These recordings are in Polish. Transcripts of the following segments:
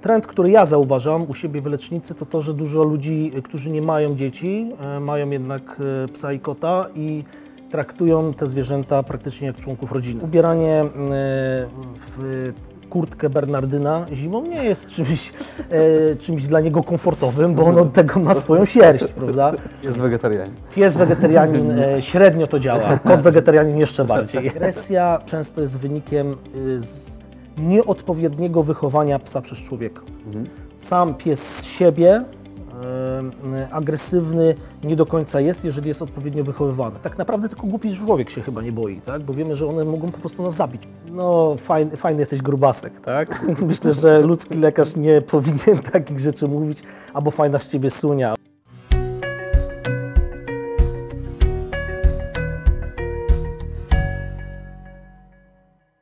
trend, który ja zauważam u siebie w lecznicy, to to, że dużo ludzi, którzy nie mają dzieci, e, mają jednak e, psa i kota i traktują te zwierzęta praktycznie jak członków rodziny. Ubieranie e, w kurtkę Bernardyna zimą nie jest czymś, e, czymś dla niego komfortowym, bo on od tego ma swoją sierść, prawda? Jest wegetarianin. Pies wegetarianin e, średnio to działa, kot wegetarianin jeszcze bardziej. Agresja często jest wynikiem y, z nieodpowiedniego wychowania psa przez człowieka. Sam pies z siebie agresywny nie do końca jest, jeżeli jest odpowiednio wychowywany. Tak naprawdę tylko głupi człowiek się chyba nie boi, tak? bo wiemy, że one mogą po prostu nas zabić. No, fajny, fajny jesteś grubasek, tak? Myślę, że ludzki lekarz nie powinien takich rzeczy mówić, albo fajna z ciebie sunia.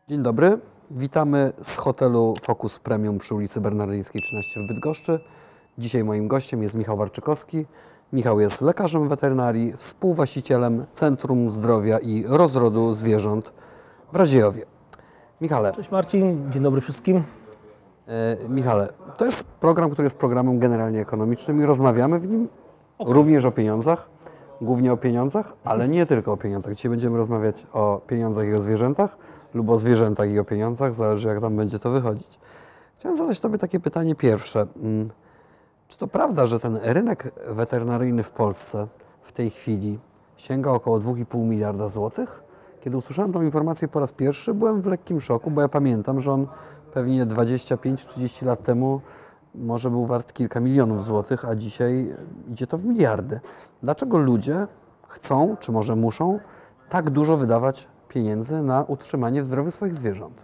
Dzień dobry. Witamy z hotelu Focus Premium przy ulicy Bernardyńskiej 13 w Bydgoszczy. Dzisiaj moim gościem jest Michał Warczykowski. Michał jest lekarzem weterynarii, współwłaścicielem Centrum Zdrowia i Rozrodu Zwierząt w Radziejowie. Michale, Cześć Marcin, dzień dobry wszystkim. e, Michale, to jest program, który jest programem generalnie ekonomicznym i rozmawiamy w nim również o pieniądzach, głównie o pieniądzach, ale nie tylko o pieniądzach. Dzisiaj będziemy rozmawiać o pieniądzach i o zwierzętach lub o zwierzętach i o pieniądzach, zależy jak tam będzie to wychodzić. Chciałem zadać Tobie takie pytanie pierwsze. Mm, Czy to prawda, że ten rynek weterynaryjny w Polsce w tej chwili sięga około 2,5 miliarda złotych? Kiedy usłyszałem tą informację po raz pierwszy, byłem w lekkim szoku, bo ja pamiętam, że on pewnie 25-30 lat temu może był wart kilka milionów złotych, a dzisiaj idzie to w miliardy. Dlaczego ludzie chcą, czy może muszą, tak dużo wydawać pieniędzy na utrzymanie w zdrowiu swoich zwierząt?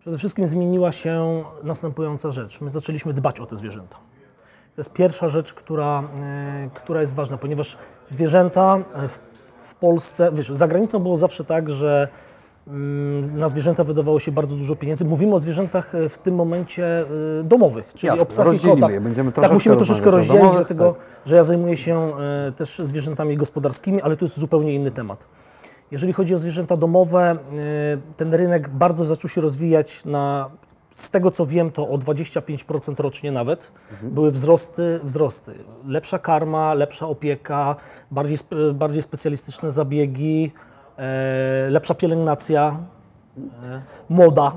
Przede wszystkim zmieniła się następująca rzecz. My zaczęliśmy dbać o te zwierzęta. To jest pierwsza rzecz, która, e, która jest ważna, ponieważ zwierzęta e, w, w Polsce, wiesz, za granicą było zawsze tak, że na zwierzęta wydawało się bardzo dużo pieniędzy. Mówimy o zwierzętach e, w tym momencie e, domowych, czyli Jasne, o psach i kotach. je, będziemy tak, musimy troszeczkę rozdzielić, domowych, dlatego tak. że ja zajmuję się e, też zwierzętami gospodarskimi, ale to jest zupełnie inny temat. Jeżeli chodzi o zwierzęta domowe, ten rynek bardzo zaczął się rozwijać na, z tego co wiem, to o 25% rocznie nawet. Były wzrosty, wzrosty. Lepsza karma, lepsza opieka, bardziej, bardziej specjalistyczne zabiegi, lepsza pielęgnacja, e, moda.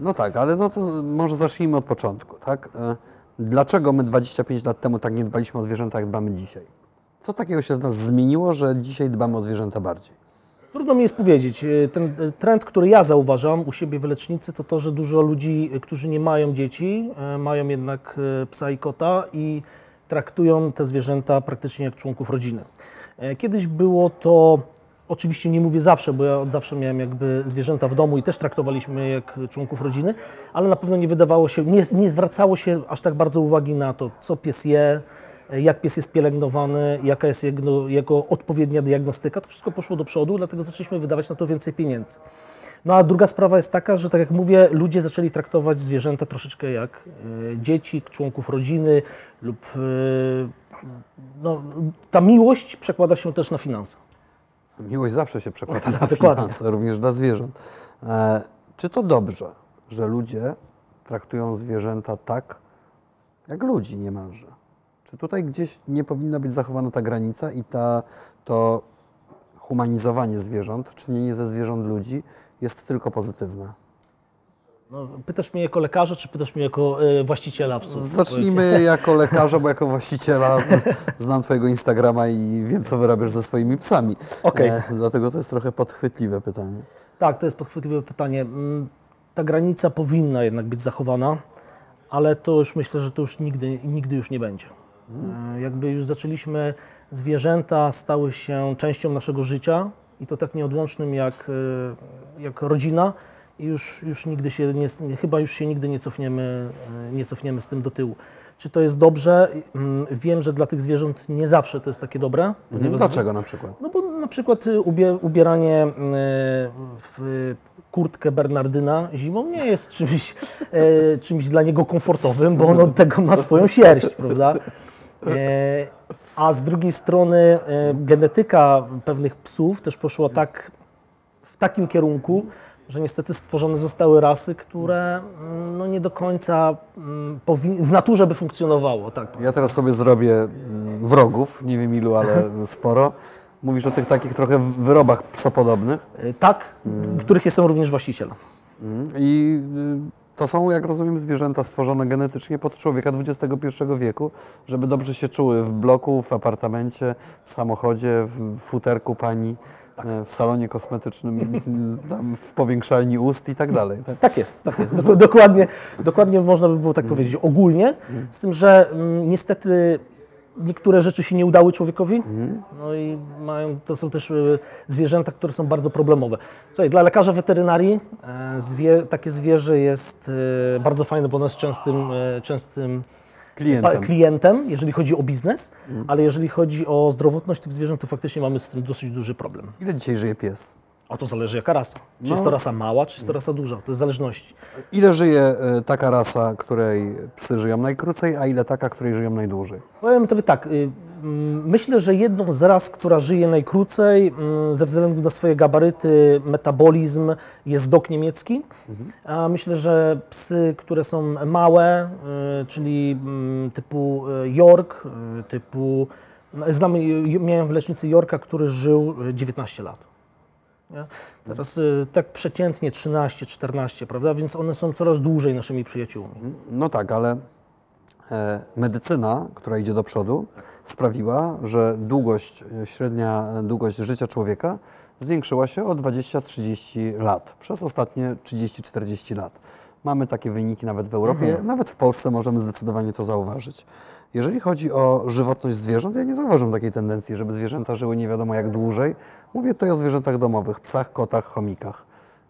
No tak, ale no to może zacznijmy od początku, tak? E, Dlaczego my 25 lat temu tak nie dbaliśmy o zwierzęta, jak dbamy dzisiaj? Co takiego się z nas zmieniło, że dzisiaj dbamy o zwierzęta bardziej? Trudno mi jest powiedzieć. E, Ten e, trend, który ja zauważam u siebie w lecznicy, to to, że dużo ludzi, e, którzy nie mają dzieci, e, mają jednak e, psa i kota i traktują te zwierzęta praktycznie jak członków rodziny. E, Kiedyś było to, oczywiście nie mówię zawsze, bo ja od zawsze miałem jakby zwierzęta w domu i też traktowaliśmy je jak członków rodziny, ale na pewno nie wydawało się, nie, nie zwracało się aż tak bardzo uwagi na to, co pies je, jak pies jest pielęgnowany, jaka jest jego, jego odpowiednia diagnostyka, to wszystko poszło do przodu, dlatego zaczęliśmy wydawać na to więcej pieniędzy. No a druga sprawa jest taka, że tak jak mówię, ludzie zaczęli traktować zwierzęta troszeczkę jak e, dzieci, członków rodziny lub e, no, ta miłość przekłada się też na finanse. Miłość zawsze się przekłada na finanse, również dla zwierząt. E, czy to dobrze, że ludzie traktują zwierzęta tak, jak ludzi niemalże? Czy tutaj gdzieś nie powinna być zachowana ta granica i ta, to humanizowanie zwierząt, czynienie ze zwierząt ludzi jest tylko pozytywne? No, pytasz mnie jako lekarza, czy pytasz mnie jako e, właściciela psów? Zacznijmy jako lekarza, bo jako właściciela znam Twojego Instagrama i wiem, co wyrabiasz ze swoimi psami. Okej. E, dlatego to jest trochę podchwytliwe pytanie. Tak, to jest podchwytliwe pytanie. Mm, Ta granica powinna jednak być zachowana, ale to już myślę, że to już nigdy, nigdy już nie będzie. E, Jakby już zaczęliśmy, zwierzęta stały się częścią naszego życia i to tak nieodłącznym jak, e, jak rodzina już, już nigdy się, nie, chyba już się nigdy nie cofniemy, e, nie cofniemy z tym do tyłu. Czy to jest dobrze? Mm, Wiem, że dla tych zwierząt nie zawsze to jest takie dobre. Mhm. Dlaczego na przykład? no bo na przykład y, ubie, ubieranie y, w kurtkę Bernardyna zimą nie jest czymś, e, czymś dla niego komfortowym, bo on od tego ma swoją sierść, prawda? E, A z drugiej strony genetyka pewnych psów też poszła tak w takim kierunku, że niestety stworzone zostały rasy, które mm, no, nie do końca mm, w naturze by funkcjonowało. Tak. Ja teraz sobie zrobię mm, wrogów, nie wiem ilu, ale sporo. Mówisz o tych takich trochę wyrobach psopodobnych. Y, tak, których jestem również właścicielem. I y, to są, jak rozumiem, zwierzęta stworzone genetycznie pod człowieka XXI wieku, żeby dobrze się czuły w bloku, w apartamencie, w samochodzie, w futerku pani, e, w salonie kosmetycznym, w powiększalni ust i tak dalej. tak? Tak jest, tak jest. Dok- Dokładnie, dokładnie można by było tak powiedzieć ogólnie, z tym, że mm, niestety niektóre rzeczy się nie udały człowiekowi, no i mają, to są też y, zwierzęta, które są bardzo problemowe. Słuchaj, dla lekarza weterynarii e, zwie, takie zwierzę jest e, bardzo fajne, bo ono jest częstym, e, częstym Klientem. klientem, jeżeli chodzi o biznes, ale jeżeli chodzi o zdrowotność tych zwierząt, to faktycznie mamy z tym dosyć duży problem. Ile dzisiaj żyje pies? A to zależy jaka rasa. Czy jest No. to rasa mała, czy jest to rasa duża, to jest zależności. Ile żyje e, taka rasa, której psy żyją najkrócej, a ile taka, której żyją najdłużej? Powiem tobie tak, y, myślę, że jedną z ras, która żyje najkrócej mm, ze względu na swoje gabaryty, metabolizm jest dok niemiecki. A myślę, że psy, które są małe, y, czyli mm, typu y, York, y, typu... no, Znamy, miałem w lecznicy Yorka, który żył y, 19 lat. Nie? Teraz y, tak przeciętnie 13-14, prawda? Więc one są coraz dłużej naszymi przyjaciółmi. No tak, ale medycyna, która idzie do przodu, sprawiła, że długość, e, średnia długość życia człowieka zwiększyła się o 20-30 lat przez ostatnie 30-40 lat. Mamy takie wyniki nawet w Europie, nawet w Polsce możemy zdecydowanie to zauważyć. Jeżeli chodzi o żywotność zwierząt, ja nie zauważam takiej tendencji, żeby zwierzęta żyły nie wiadomo jak dłużej. Mówię tutaj o zwierzętach domowych, psach, kotach, chomikach.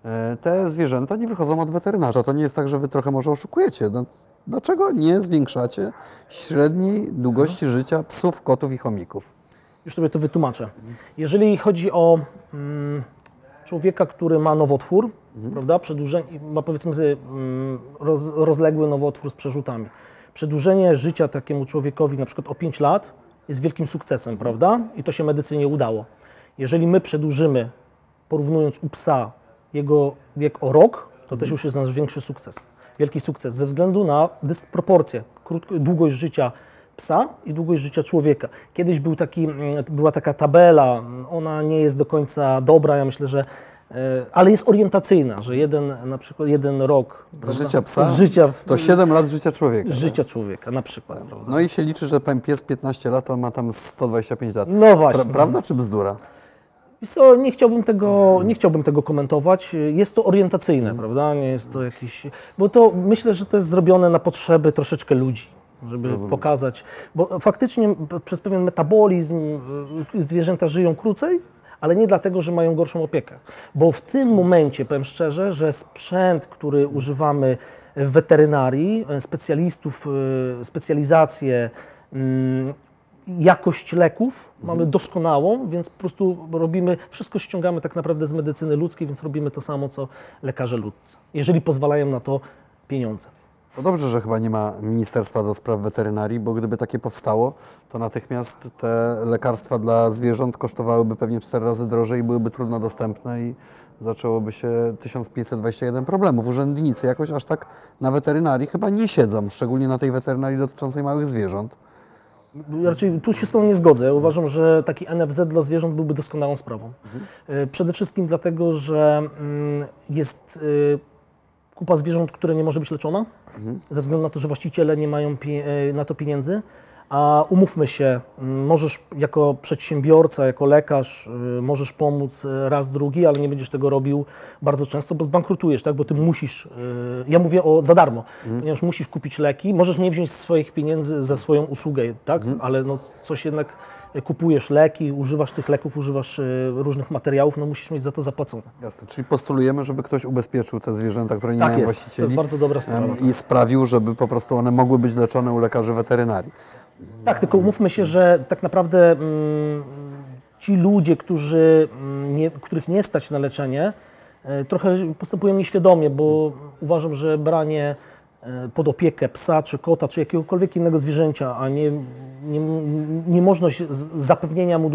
E, Te zwierzęta nie wychodzą od weterynarza. To nie jest tak, że wy trochę może oszukujecie. No, dlaczego nie zwiększacie średniej długości życia psów, kotów i chomików? Już Tobie to wytłumaczę. Jeżeli chodzi o mm, człowieka, który ma nowotwór, prawda, przedłużenie, ma powiedzmy sobie mm, roz, rozległy nowotwór z przerzutami. Przedłużenie życia takiemu człowiekowi na przykład o 5 lat jest wielkim sukcesem, prawda? I to się medycynie udało. Jeżeli my przedłużymy, porównując u psa, jego wiek o rok, to też już jest nasz większy sukces. Wielki sukces ze względu na dysproporcję, krótko, długość życia psa i długość życia człowieka. Kiedyś był taki, mm, była taka tabela, mm, ona nie jest do końca dobra, ja myślę, że e, ale jest orientacyjna, że jeden na przykład jeden rok Z życia psa z życia, to 7 lat życia człowieka. życia człowieka na przykład. Prawda? No i się liczy, że ten pies 15 lat, on ma tam 125 lat. No właśnie. Pra, prawda czy bzdura? Co, nie chciałbym tego, nie chciałbym tego komentować. Jest to orientacyjne, prawda? Nie jest to jakiś. Bo to myślę, że to jest zrobione na potrzeby troszeczkę ludzi, żeby pokazać. Bo faktycznie przez pewien metabolizm y, zwierzęta żyją krócej, ale nie dlatego, że mają gorszą opiekę. Bo w tym momencie, powiem szczerze, że sprzęt, który używamy w weterynarii, e, specjalistów, y, specjalizację, mm, jakość leków mamy doskonałą, więc po prostu robimy, wszystko ściągamy tak naprawdę z medycyny ludzkiej, więc robimy to samo, co lekarze ludzcy, jeżeli pozwalają na to pieniądze. To dobrze, że chyba nie ma Ministerstwa do Spraw Weterynarii, bo gdyby takie powstało, to natychmiast te lekarstwa dla zwierząt kosztowałyby pewnie 4 razy drożej i byłyby trudno dostępne i zaczęłoby się 1521 problemów. Urzędnicy jakoś aż tak na weterynarii chyba nie siedzą, szczególnie na tej weterynarii dotyczącej małych zwierząt. Raczej tu się z tą nie zgodzę. Ja uważam, że taki NFZ dla zwierząt byłby doskonałą sprawą. E, Przede wszystkim dlatego, że mm, jest e, kupa zwierząt, które nie może być leczona, ze względu na to, że właściciele nie mają e, na to pieniędzy. A umówmy się, możesz jako przedsiębiorca, jako lekarz, y, możesz pomóc y, raz, drugi, ale nie będziesz tego robił bardzo często, bo zbankrutujesz, tak? Bo ty musisz, y, ja mówię o za darmo, ponieważ musisz kupić leki, możesz nie wziąć swoich pieniędzy za swoją usługę, tak? Ale no coś jednak kupujesz leki, używasz tych leków, używasz różnych materiałów, no musisz mieć za to zapłacone. Jasne, czyli postulujemy, żeby ktoś ubezpieczył te zwierzęta, które nie Tak mają jest, to właścicieli jest bardzo dobra sprawa. i sprawił, żeby po prostu one mogły być leczone u lekarzy weterynarii. Tak, tylko umówmy się, że tak naprawdę mm, ci ludzie, którzy, mm, nie, których nie stać na leczenie, e, trochę postępują nieświadomie, bo uważam, że branie e, pod opiekę psa, czy kota, czy jakiegokolwiek innego zwierzęcia, a nie, nie, niemożność zapewnienia mu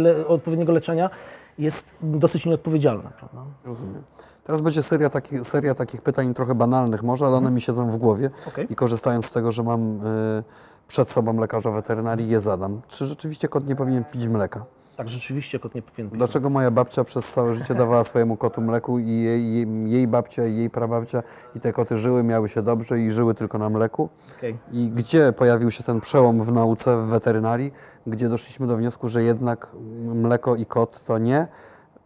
le- odpowiedniego leczenia jest dosyć nieodpowiedzialna. Prawda? Rozumiem. Teraz będzie seria, taki, seria takich pytań trochę banalnych może, ale one mi siedzą w głowie Okej. i korzystając z tego, że mam y, przed sobą lekarza weterynarii, je zadam. Czy rzeczywiście kot nie powinien pić mleka? Tak, rzeczywiście kot nie powinien pić. Dlaczego moja babcia przez całe życie dawała swojemu kotu mleku i jej, jej, jej babcia i jej prababcia i te koty żyły, miały się dobrze i żyły tylko na mleku? Okej. I gdzie pojawił się ten przełom w nauce, w weterynarii, gdzie doszliśmy do wniosku, że jednak mleko i kot to nie.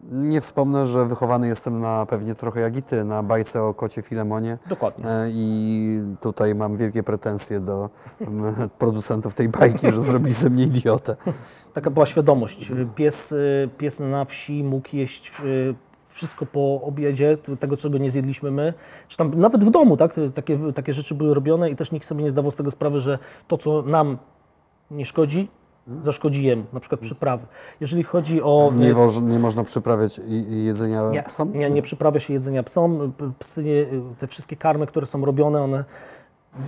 Nie wspomnę, że wychowany jestem na pewnie trochę jak i ty, na bajce o kocie Filemonie. Dokładnie. E, I tutaj mam wielkie pretensje do producentów tej bajki, że zrobili ze mnie idiotę. Taka była świadomość. Pies, y, pies na wsi mógł jeść y, wszystko po obiedzie, tego czego nie zjedliśmy my, czy tam nawet w domu, tak? Takie, takie rzeczy były robione i też nikt sobie nie zdawał z tego sprawy, że to, co nam nie szkodzi, zaszkodzi jemu, na przykład przyprawy. Jeżeli chodzi o... Nie, woż- nie można przyprawiać jedzenia Nie, psom? nie, nie przyprawia się jedzenia psom. Psy, te wszystkie karmy, które są robione, one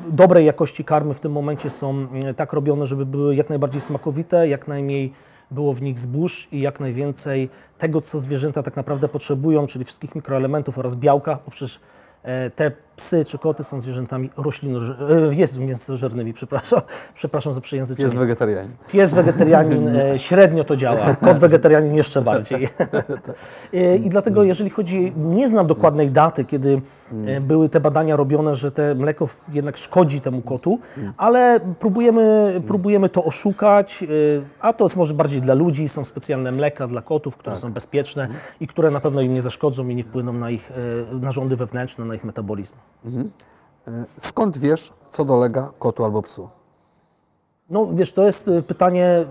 dobrej jakości karmy w tym momencie są mm, tak robione, żeby były jak najbardziej smakowite, jak najmniej było w nich zbóż i jak najwięcej tego, co zwierzęta tak naprawdę potrzebują, czyli wszystkich mikroelementów oraz białka, bo przecież e, te psy czy koty są zwierzętami roślinożernymi, jest mięsożernymi, przepraszam, przepraszam za przejęzyczenie. Jest wegetarianin. Pies wegetarianin e, średnio to działa, kot wegetarianin jeszcze bardziej. E, I dlatego, jeżeli chodzi, nie znam dokładnej daty, kiedy e, były te badania robione, że te mleko jednak szkodzi temu kotu, ale próbujemy, próbujemy to oszukać, e, a to jest może bardziej dla ludzi, są specjalne mleka dla kotów, które są bezpieczne i które na pewno im nie zaszkodzą i nie wpłyną na ich e, narządy wewnętrzne, na ich metabolizm. E, Skąd wiesz, co dolega kotu albo psu? No wiesz, to jest y, pytanie,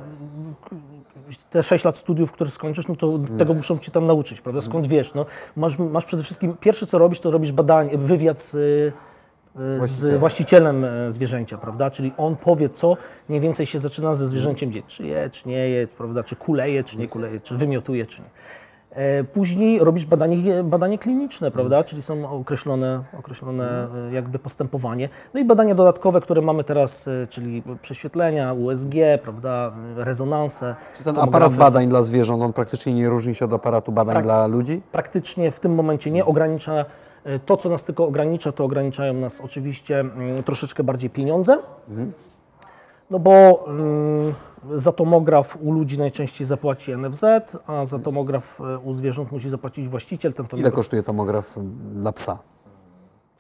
te 6 lat studiów, które skończysz, no to tego muszą cię tam nauczyć, prawda? Skąd wiesz? No, masz, masz przede wszystkim, pierwsze co robisz, to robisz badanie, wywiad z, y, z Właścicielem. e, zwierzęcia, prawda? Czyli on powie, co mniej więcej się zaczyna ze zwierzęciem dzieć. Czy je, czy nie je, prawda? Czy kuleje, czy nie kuleje, czy wymiotuje, czy nie. E, Później robisz badanie, badanie kliniczne, prawda? Czyli są określone, określone e, jakby postępowanie. No i badania dodatkowe, które mamy teraz, e, czyli prześwietlenia, USG, prawda? Rezonanse. Czy ten aparat badań dla zwierząt, on praktycznie nie różni się od aparatu badań Prak- dla ludzi? Praktycznie w tym momencie nie ogranicza. e, To, co nas tylko ogranicza, to ograniczają nas oczywiście mm, troszeczkę bardziej pieniądze. No bo mm, za tomograf u ludzi najczęściej zapłaci NFZ, a za tomograf e, u zwierząt musi zapłacić właściciel. Ten Ile tomograf kosztuje tomograf dla psa?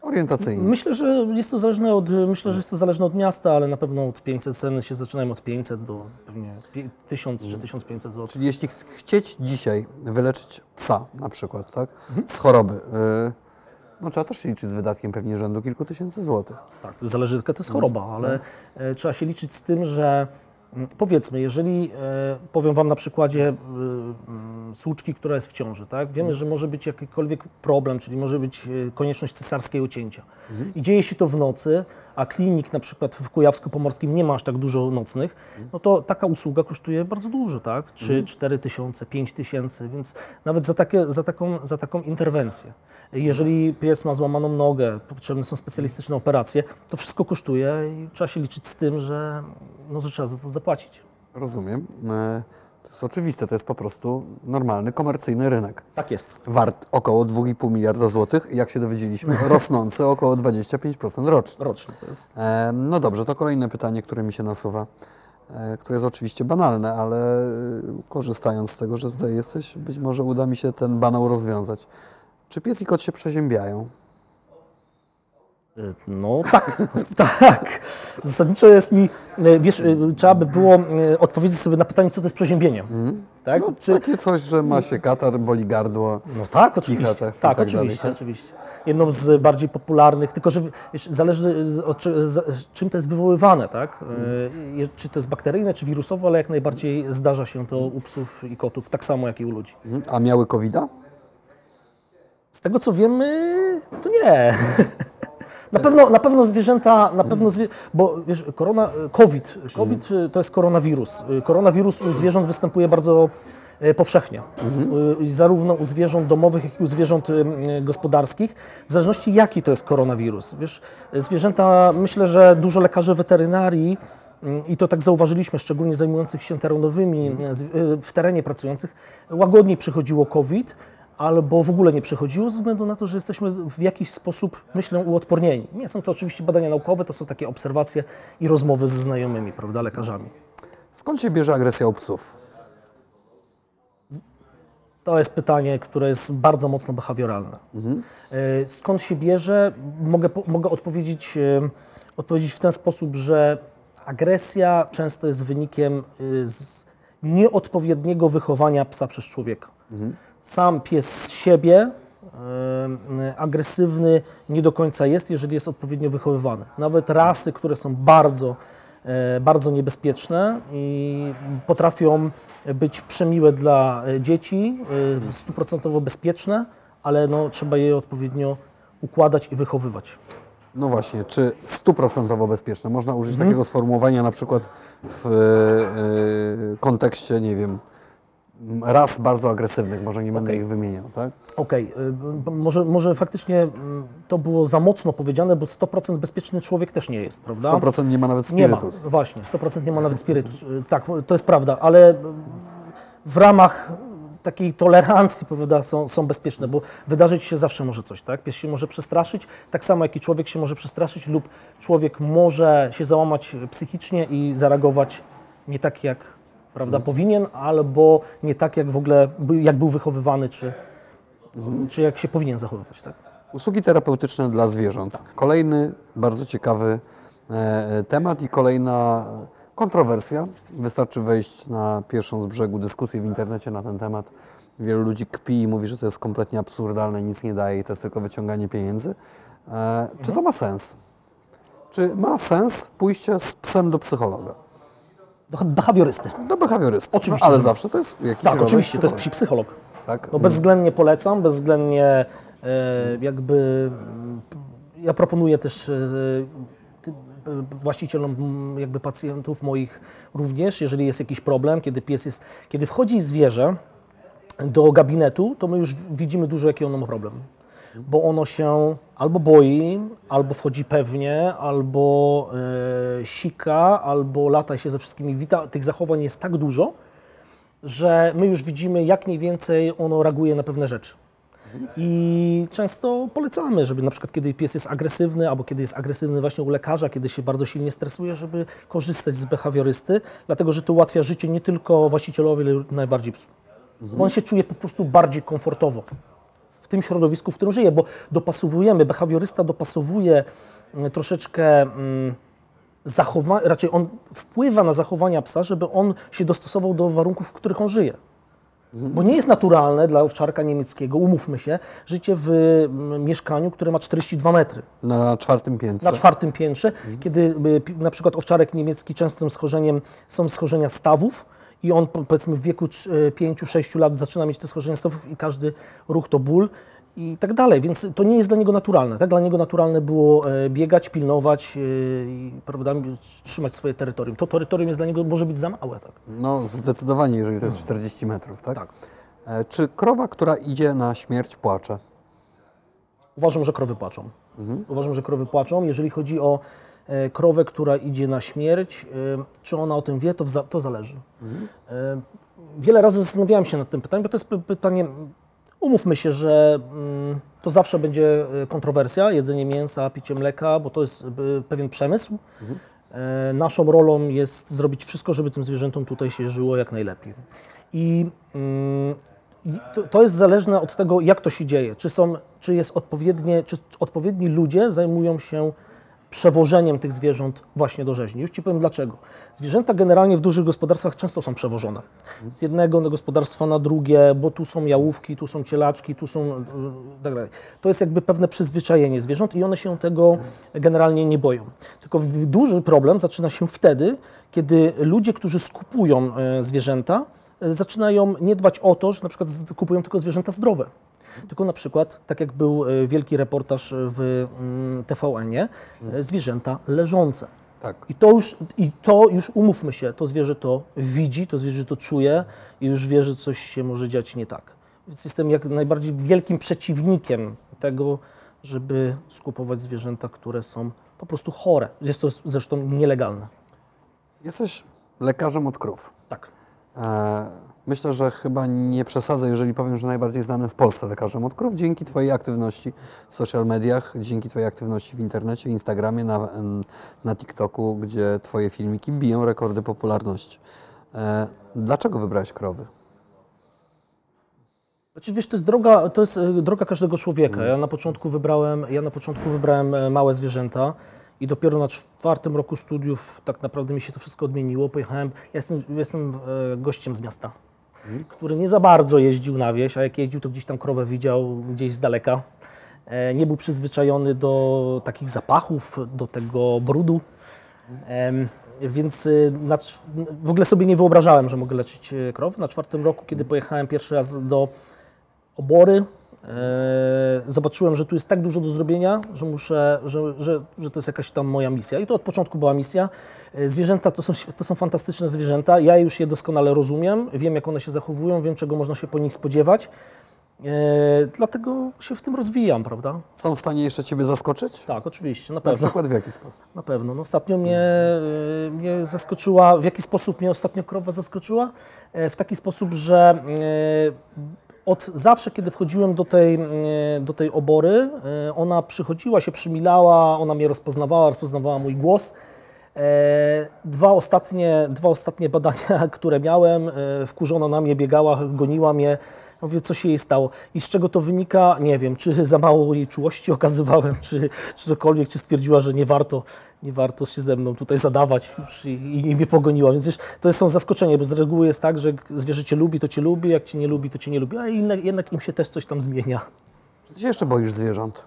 Orientacyjnie. Myślę, że jest to zależne od, myślę, że jest to zależne od miasta, ale na pewno od 500 ceny się zaczynają od 500 do pewnie pi- 1000 czy 1500 zł. Czyli jeśli ch- chcieć dzisiaj wyleczyć psa na przykład, tak, Mhm. z choroby, y, no trzeba też się liczyć z wydatkiem pewnie rzędu kilku tysięcy złotych. Tak, to zależy jaka to jest choroba, ale e, trzeba się liczyć z tym, że powiedzmy, jeżeli e, powiem Wam na przykładzie mm, słuczki, która jest w ciąży, tak? Wiemy, że może być jakikolwiek problem, czyli może być e, konieczność cesarskiego cięcia. I dzieje się to w nocy, a klinik na przykład w Kujawsko-Pomorskim nie ma aż tak dużo nocnych, no to taka usługa kosztuje bardzo dużo, tak? 3, 4 tysiące, 5 tysięcy, więc nawet za, takie, za, taką, za taką interwencję. Jeżeli pies ma złamaną nogę, potrzebne są specjalistyczne operacje, to wszystko kosztuje i trzeba się liczyć z tym, że, no, że trzeba za to zapłacić. Rozumiem. To jest oczywiste, to jest po prostu normalny, komercyjny rynek. Tak jest. Wart około 2,5 miliarda złotych, jak się dowiedzieliśmy, rosnący około 25% rocznie. Rocznie to jest. E, No dobrze, to kolejne pytanie, które mi się nasuwa, e, które jest oczywiście banalne, ale e, korzystając z tego, że tutaj jesteś, być może uda mi się ten banał rozwiązać. Czy pies i kot się przeziębiają? Y, No tak, tak. Zasadniczo jest mi, y, wiesz, y, trzeba by było odpowiedzieć sobie na pytanie, co to jest przeziębienie. Tak? No, Czy, Takie coś, że ma się katar, boli gardło. No tak, oczywiście. Tak, tak oczywiście, dalej, tak? oczywiście. Jedną z bardziej popularnych, tylko że wiesz, zależy od, czym to jest wywoływane, tak? Mhm. E, Czy to jest bakteryjne, czy wirusowe, ale jak najbardziej zdarza się to u psów i kotów, tak samo jak i u ludzi. Mhm. A miały covid -a? Z tego co wiemy, to nie. Na pewno, na pewno zwierzęta, na pewno zwie... bo wiesz, korona, COVID, COVID to jest koronawirus. Koronawirus u zwierząt występuje bardzo e, powszechnie. Y, Zarówno u zwierząt domowych, jak i u zwierząt gospodarskich, w zależności jaki to jest koronawirus. Wiesz, zwierzęta, myślę, że dużo lekarzy weterynarii mm, i to tak zauważyliśmy, szczególnie zajmujących się terenowymi, z- y, w terenie pracujących, łagodniej przychodziło COVID, albo w ogóle nie przechodziło ze względu na to, że jesteśmy w jakiś sposób, myślę, uodpornieni. Nie są to oczywiście badania naukowe, to są takie obserwacje i rozmowy ze znajomymi, prawda, lekarzami. Skąd się bierze agresja u psów? To jest pytanie, które jest bardzo mocno behawioralne. E, Skąd się bierze? Mogę, mogę odpowiedzieć, e, odpowiedzieć w ten sposób, że agresja często jest wynikiem e, z nieodpowiedniego wychowania psa przez człowieka. Sam pies z siebie agresywny nie do końca jest, jeżeli jest odpowiednio wychowywany. Nawet rasy, które są bardzo, e, bardzo niebezpieczne i potrafią być przemiłe dla e, dzieci, e, stuprocentowo bezpieczne, ale no, trzeba je odpowiednio układać i wychowywać. No właśnie, czy stuprocentowo bezpieczne? Można użyć Mhm. takiego sformułowania na przykład w e, kontekście, nie wiem, m, ras bardzo agresywnych, może nie będę ich wymieniał, tak? Okej, y, b- może, może faktycznie to było za mocno powiedziane, bo 100% bezpieczny człowiek też nie jest, prawda? 100% nie ma nawet Nie ma, spirytus. właśnie, 100% nie ma nawet spirytus. Tak, to jest prawda, ale y, w ramach takiej tolerancji prawda, są, są bezpieczne, bo wydarzyć się zawsze może coś, tak? Pies się może przestraszyć, tak samo jak i człowiek się może przestraszyć lub człowiek może się załamać psychicznie i zareagować nie tak jak prawda, powinien, albo nie tak jak w ogóle, jak był wychowywany, czy, czy jak się powinien zachowywać, tak? Usługi terapeutyczne dla zwierząt. Kolejny bardzo ciekawy e, temat i kolejna kontrowersja. Wystarczy wejść na pierwszą z brzegu dyskusję w internecie na ten temat. Wielu ludzi kpi i mówi, że to jest kompletnie absurdalne, nic nie daje i to jest tylko wyciąganie pieniędzy. E, Czy to ma sens? Czy ma sens pójście z psem do psychologa? Behawiorysty. Do behawiorysty. Oczywiście, No, ale ma. zawsze to jest jakiś Tak, oczywiście, to jest psi psycholog. Tak? No bezwzględnie polecam, bezwzględnie e, jakby mm, ja proponuję też e, właścicielom mm, jakby pacjentów moich również, jeżeli jest jakiś problem, kiedy pies jest, kiedy wchodzi zwierzę do gabinetu, to my już widzimy dużo, jaki ono ma problem. Bo ono się albo boi, albo wchodzi pewnie, albo e, sika, albo lata się ze wszystkimi wita. Tych zachowań jest tak dużo, że my już widzimy, jak mniej więcej ono reaguje na pewne rzeczy. I często polecamy, żeby na przykład kiedy pies jest agresywny, albo kiedy jest agresywny właśnie u lekarza, kiedy się bardzo silnie stresuje, żeby korzystać z behawiorysty, dlatego że to ułatwia życie nie tylko właścicielowi, ale najbardziej psu. Bo on się czuje po prostu bardziej komfortowo tym środowisku, w którym żyje, bo dopasowujemy, behawiorysta dopasowuje mm, troszeczkę mm, zachowa- raczej on wpływa na zachowania psa, żeby on się dostosował do warunków, w których on żyje. Bo nie jest naturalne dla owczarka niemieckiego, umówmy się, życie w mm, mieszkaniu, które ma 42 metry Na czwartym piętrze. na czwartym piętrze, kiedy y, na przykład owczarek niemiecki częstym schorzeniem są schorzenia stawów i on po- powiedzmy w wieku 5-6 lat zaczyna mieć te schorzenia stawów i każdy ruch to ból i tak dalej, więc to nie jest dla niego naturalne. Tak? Dla niego naturalne było e, biegać, pilnować e, i prawda, trzymać swoje terytorium. To terytorium jest dla niego może być za małe. Tak? No zdecydowanie, jeżeli to jest 40 metrów, tak? Tak. E, Czy krowa, która idzie na śmierć, płacze? Uważam, że krowy płaczą. Uważam, że krowy płaczą. Jeżeli chodzi o e, krowę, która idzie na śmierć, e, czy ona o tym wie, to, to zależy. E, wiele razy zastanawiałem się nad tym pytaniem, bo to jest py- pytanie, umówmy się, że mm, to zawsze będzie e, kontrowersja, jedzenie mięsa, picie mleka, bo to jest e, pewien przemysł. E, Naszą rolą jest zrobić wszystko, żeby tym zwierzętom tutaj się żyło jak najlepiej. I mm, to jest zależne od tego, jak to się dzieje. Czy, są, czy, jest odpowiednie, czy odpowiedni ludzie zajmują się przewożeniem tych zwierząt właśnie do rzeźni. Już Ci powiem dlaczego. Zwierzęta generalnie w dużych gospodarstwach często są przewożone. Z jednego gospodarstwa na drugie, bo tu są jałówki, tu są cielaczki, tu są... yy, tak dalej. To jest jakby pewne przyzwyczajenie zwierząt i one się tego generalnie nie boją. Tylko duży problem zaczyna się wtedy, kiedy ludzie, którzy skupują e, zwierzęta, e, zaczynają nie dbać o to, że na przykład kupują tylko zwierzęta zdrowe. Tylko na przykład, tak jak był e, wielki reportaż w mm, TVN-ie, e, zwierzęta leżące. Tak. I to, już, I to już, umówmy się, to zwierzę to widzi, to zwierzę to czuje i już wie, że coś się może dziać nie tak. Więc jestem jak najbardziej wielkim przeciwnikiem tego, żeby skupować zwierzęta, które są po prostu chore. Jest to zresztą nielegalne. Jesteś lekarzem od krów. Tak. E, Myślę, że chyba nie przesadzę, jeżeli powiem, że najbardziej znanym w Polsce lekarzem od krów dzięki Twojej aktywności w social mediach, dzięki Twojej aktywności w internecie, Instagramie, na, na TikToku, gdzie Twoje filmiki biją rekordy popularności. E, dlaczego wybrałeś krowy? Znaczy, wiesz, to jest droga, to jest e, droga każdego człowieka. Ja na początku wybrałem, ja na początku wybrałem e, małe zwierzęta i dopiero na czwartym roku studiów tak naprawdę mi się to wszystko odmieniło. Pojechałem, ja jestem, jestem gościem z miasta, który nie za bardzo jeździł na wieś, a jak jeździł, to gdzieś tam krowę widział gdzieś z daleka. E, Nie był przyzwyczajony do takich zapachów, do tego brudu. Więc y, w ogóle sobie nie wyobrażałem, że mogę leczyć e, krowy. Na czwartym roku, kiedy pojechałem pierwszy raz do obory, zobaczyłem, że tu jest tak dużo do zrobienia, że muszę, że, że, że to jest jakaś tam moja misja. I to od początku była misja. E, Zwierzęta to są, to są fantastyczne zwierzęta. Ja już je doskonale rozumiem, wiem jak one się zachowują, wiem czego można się po nich spodziewać. E, dlatego się w tym rozwijam, prawda? Są w stanie jeszcze Ciebie zaskoczyć? Tak, oczywiście, na Na pewno. przykład w jaki sposób? Na pewno. No, ostatnio mnie, e, mnie zaskoczyła, w jaki sposób mnie ostatnio krowa zaskoczyła? E, W taki sposób, że e, od zawsze, kiedy wchodziłem do tej, e, do tej obory, e, ona przychodziła, się przymilała, ona mnie rozpoznawała, rozpoznawała mój głos. E, Dwa ostatnie, dwa ostatnie badania, które miałem, wkurzona na mnie, biegała, goniła mnie. Mówię, co się jej stało i z czego to wynika, nie wiem, czy za mało jej czułości okazywałem, czy, czy cokolwiek, czy stwierdziła, że nie warto, nie warto się ze mną tutaj zadawać już i, i mnie pogoniła. Więc wiesz, to są zaskoczenie, bo z reguły jest tak, że zwierzę cię lubi, to cię lubi, jak cię nie lubi, to cię nie lubi, a jednak, jednak im się też coś tam zmienia. Czy Ty się jeszcze boisz zwierząt?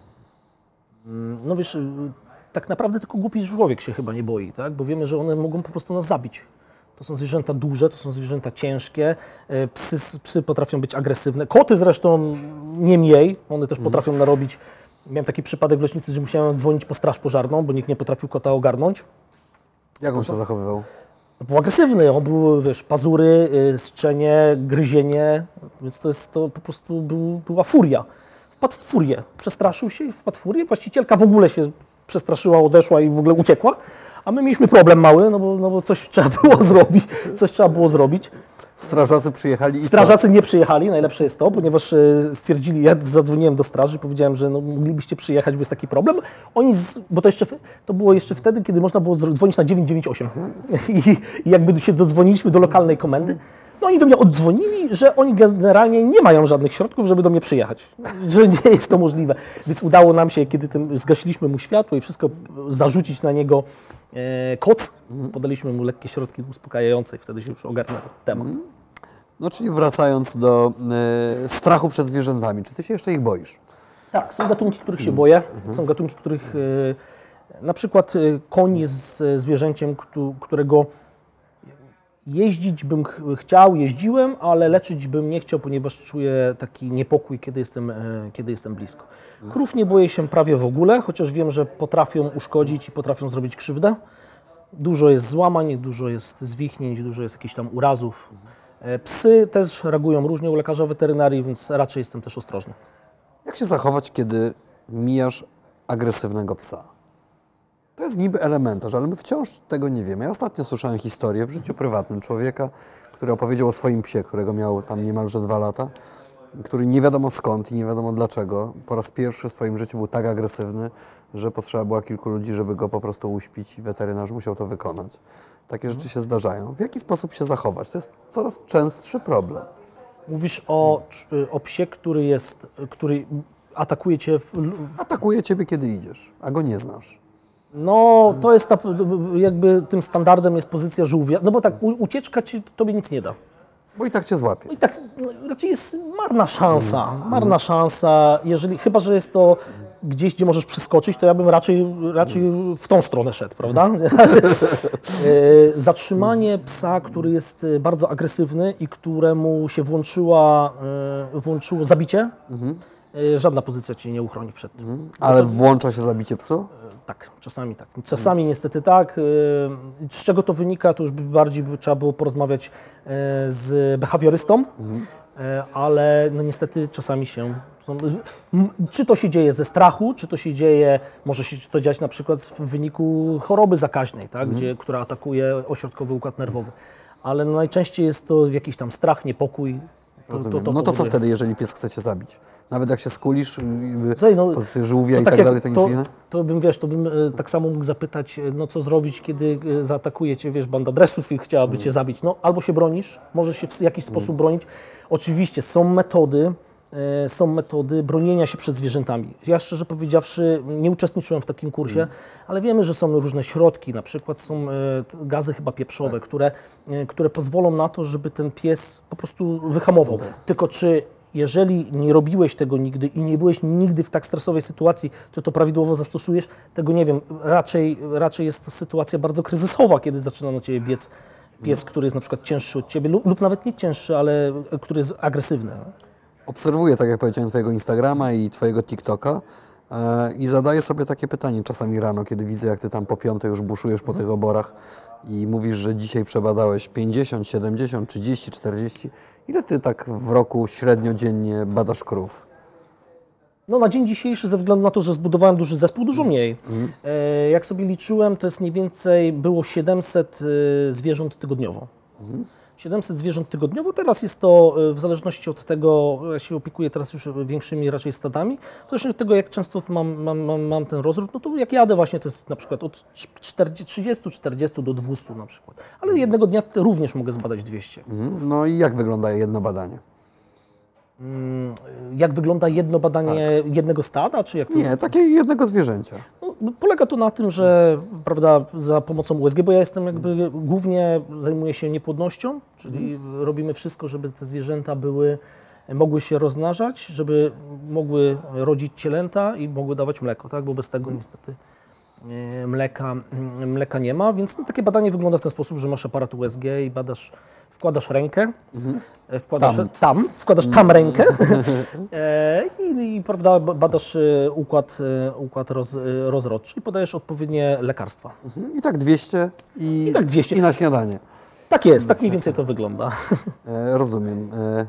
No wiesz, y, tak naprawdę tylko głupi człowiek się chyba nie boi, tak? bo wiemy, że one mogą po prostu nas zabić. To są zwierzęta duże, to są zwierzęta ciężkie, e, psy, psy potrafią być agresywne, koty zresztą nie mniej, one też potrafią narobić. Miałem taki przypadek w leśnicy, że musiałem dzwonić po straż pożarną, bo nikt nie potrafił kota ogarnąć. Jak on się zachowywał? No, był agresywny, on był, wiesz, pazury, y, strzenie, gryzienie, więc to jest, to po prostu był, była furia. Wpadł w furię, przestraszył się i wpadł w furię. Właścicielka w ogóle się przestraszyła, odeszła i w ogóle uciekła, a my mieliśmy problem mały, no bo, no bo coś trzeba było zrobić, coś trzeba było zrobić. Strażacy przyjechali i co? Strażacy nie przyjechali, najlepsze jest to, ponieważ e, stwierdzili, ja zadzwoniłem do straży, powiedziałem, że no, moglibyście przyjechać, bo jest taki problem. Oni, z, bo to jeszcze, to było jeszcze wtedy, kiedy można było dzwonić na 998 I, i jakby się dodzwoniliśmy do lokalnej komendy, no oni do mnie oddzwonili, że oni generalnie nie mają żadnych środków, żeby do mnie przyjechać, że nie jest to możliwe. Więc udało nam się, kiedy tym zgasiliśmy mu światło i wszystko, zarzucić na niego e, koc, podaliśmy mu lekkie środki uspokajające i wtedy się już ogarnął temat. No czyli wracając do e, strachu przed zwierzętami, czy Ty się jeszcze ich boisz? Tak, są gatunki, których się boję. Są gatunki, których e, na przykład e, koń jest zwierzęciem, któ- którego jeździć bym ch- chciał, jeździłem, ale leczyć bym nie chciał, ponieważ czuję taki niepokój, kiedy jestem, e, kiedy jestem blisko. Krów nie boję się prawie w ogóle, chociaż wiem, że potrafią uszkodzić i potrafią zrobić krzywdę. Dużo jest złamań, dużo jest zwichnięć, dużo jest jakichś tam urazów. E, Psy też reagują różnie u lekarza weterynarii, więc raczej jestem też ostrożny. Jak się zachować, kiedy mijasz agresywnego psa? To jest niby elementarz, ale my wciąż tego nie wiemy. Ja ostatnio słyszałem historię w życiu prywatnym człowieka, który opowiedział o swoim psie, którego miał tam niemalże dwa lata, który nie wiadomo skąd i nie wiadomo dlaczego po raz pierwszy w swoim życiu był tak agresywny, że potrzeba było kilku ludzi, żeby go po prostu uśpić i weterynarz musiał to wykonać. Takie rzeczy się zdarzają. W jaki sposób się zachować? To jest coraz częstszy problem. Mówisz o, o psie, który jest, który atakuje cię. W, Atakuje ciebie, kiedy idziesz, a go nie znasz. No, to jest ta, jakby tym standardem jest pozycja żółwia. No bo tak, ucieczka ci, tobie nic nie da. Bo i tak cię złapie. No i tak no, raczej jest marna szansa. Marna szansa, jeżeli, chyba że jest to gdzieś, gdzie możesz przeskoczyć, to ja bym raczej, raczej w tą stronę szedł, prawda? E, Zatrzymanie psa, który jest e, bardzo agresywny i któremu się włączyła, e, włączyło zabicie, e, żadna pozycja cię nie uchroni przed tym. Ale włącza się zabicie psu? Tak, czasami tak. Czasami niestety tak. Yy, Z czego to wynika, to już bardziej trzeba było porozmawiać yy, z behawiorystą, yy, ale no niestety czasami się. Czy to się dzieje ze strachu, czy to się dzieje, może się to dziać na przykład w wyniku choroby zakaźnej, tak, gdzie, która atakuje ośrodkowy układ nerwowy. ale najczęściej jest to jakiś tam strach, niepokój. To, Rozumiem. no to co wtedy, jeżeli pies chce cię zabić? Nawet jak się skulisz, Słuchaj, no, pozycję żółwia i tak tak dalej, to nic to, nie? to bym, wiesz, to bym e, tak samo mógł zapytać, e, no co zrobić, kiedy e, zaatakuje cię, wiesz, banda dresów i chciałaby Mm. cię zabić. No albo się bronisz, możesz się w jakiś sposób bronić. Oczywiście są metody, są metody bronienia się przed zwierzętami. Ja szczerze powiedziawszy nie uczestniczyłem w takim kursie, Mm. ale wiemy, że są różne środki, na przykład są e, gazy chyba pieprzowe, Tak. które, e, które pozwolą na to, żeby ten pies po prostu wyhamował. Tylko czy jeżeli nie robiłeś tego nigdy i nie byłeś nigdy w tak stresowej sytuacji, to to prawidłowo zastosujesz, tego nie wiem. Raczej, raczej jest to sytuacja bardzo kryzysowa, kiedy zaczyna na ciebie biec pies, który jest na przykład cięższy od ciebie lub, lub nawet nie cięższy, ale e, który jest agresywny. Obserwuję, tak jak powiedziałem, Twojego Instagrama i Twojego TikToka e, i zadaję sobie takie pytanie czasami rano, kiedy widzę, jak Ty tam po piątej już buszujesz po tych oborach i mówisz, że dzisiaj przebadałeś 50, 70, 30, 40. Ile Ty tak w roku średnio dziennie badasz krów? No na dzień dzisiejszy, ze względu na to, że zbudowałem duży zespół, dużo mniej. E, jak sobie liczyłem, to jest mniej więcej było 700 e, zwierząt tygodniowo. 700 zwierząt tygodniowo, teraz jest to e, w zależności od tego, ja się opiekuję teraz już większymi raczej stadami, w zależności od tego jak często mam, mam, mam, ten rozród, no to jak jadę właśnie to jest na przykład od 30-40 do 200 na przykład, ale jednego dnia również mogę zbadać 200. Mhm. No i jak wygląda jedno badanie? Mm, Jak wygląda jedno badanie jednego stada, czy jak to? Nie, takie jednego zwierzęcia. No, polega to na tym, że prawda, za pomocą USG, bo ja jestem jakby głównie zajmuję się niepłodnością, czyli robimy wszystko, żeby te zwierzęta były, mogły się rozmnażać, żeby mogły rodzić cielęta i mogły dawać mleko, tak? bo bez tego niestety e, mleka, mm, mleka nie ma, więc no, takie badanie wygląda w ten sposób, że masz aparat USG i badasz, wkładasz rękę, e, wkładasz Tam. tam, wkładasz tam rękę e, i, i prawda, badasz e, układ, e, układ roz, e, rozrodczy i podajesz odpowiednie lekarstwa. Mhm. I tak 200 i, I tak 200. i na śniadanie. Tak jest, tak mniej więcej to wygląda. E, rozumiem. E,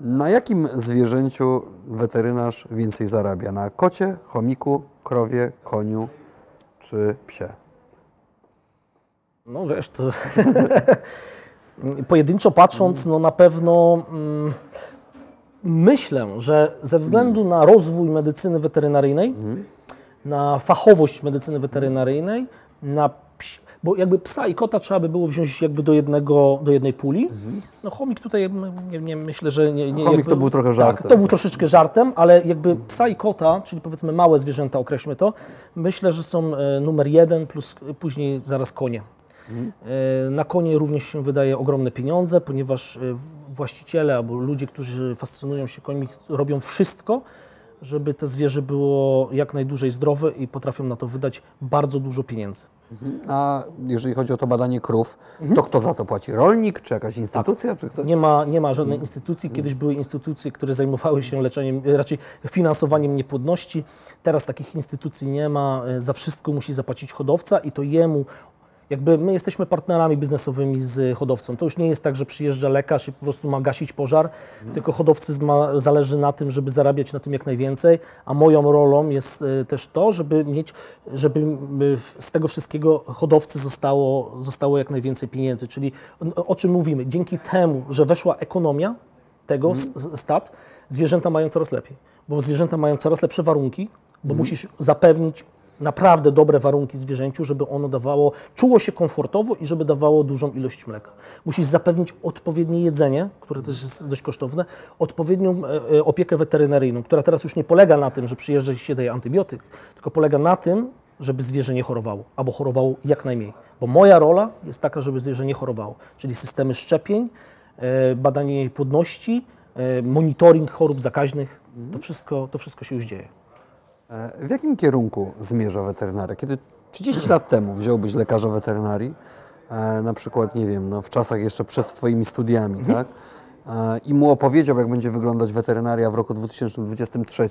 na jakim zwierzęciu weterynarz więcej zarabia? Na kocie, chomiku, krowie, koniu czy psie? No wiesz, to pojedynczo patrząc, no na pewno mm, myślę, że ze względu na rozwój medycyny weterynaryjnej, na fachowość medycyny weterynaryjnej, na bo jakby psa i kota trzeba by było wziąć jakby do jednego, do jednej puli. No chomik tutaj, nie, nie myślę, że nie, nie Chomik jakby, to był trochę żartem. Tak, to był troszeczkę żartem, ale jakby psa i kota, czyli powiedzmy małe zwierzęta, określmy to, myślę, że są e, numer jeden, plus e, później zaraz konie. E, Na konie również się wydaje ogromne pieniądze, ponieważ właściciele albo ludzie, którzy fascynują się końmi, robią wszystko, żeby to zwierzę było jak najdłużej zdrowe i potrafią na to wydać bardzo dużo pieniędzy. A jeżeli chodzi o to badanie krów, to kto za to płaci? Rolnik czy jakaś instytucja? Czy kto? Nie ma, nie ma żadnej instytucji. Kiedyś były instytucje, które zajmowały się leczeniem, raczej finansowaniem niepłodności. Teraz takich instytucji nie ma. E, Za wszystko musi zapłacić hodowca i to jemu. Jakby my jesteśmy partnerami biznesowymi z hodowcą. To już nie jest tak, że przyjeżdża lekarz i po prostu ma gasić pożar, tylko hodowcy ma, zależy na tym, żeby zarabiać na tym jak najwięcej, a moją rolą jest e, też to, żeby mieć, żeby z tego wszystkiego hodowcy zostało, zostało jak najwięcej pieniędzy. Czyli o- czym mówimy? Dzięki temu, że weszła ekonomia tego s- stad, zwierzęta mają coraz lepiej, bo zwierzęta mają coraz lepsze warunki, bo musisz zapewnić naprawdę dobre warunki zwierzęciu, żeby ono dawało, czuło się komfortowo i żeby dawało dużą ilość mleka. Musisz zapewnić odpowiednie jedzenie, które też jest dość kosztowne, odpowiednią e, e, opiekę weterynaryjną, która teraz już nie polega na tym, że przyjeżdża się daje antybiotyk, tylko polega na tym, żeby zwierzę nie chorowało, albo chorowało jak najmniej. Bo moja rola jest taka, żeby zwierzę nie chorowało, czyli systemy szczepień, e, badanie jej płodności, monitoring chorób zakaźnych, to wszystko, to wszystko się już dzieje. E, W jakim kierunku zmierza weterynaria? Kiedy 30 lat temu wziąłbyś lekarza weterynarii, e, na przykład, nie wiem, no, w czasach jeszcze przed Twoimi studiami, tak? E, I mu opowiedział, jak będzie wyglądać weterynaria w roku 2023,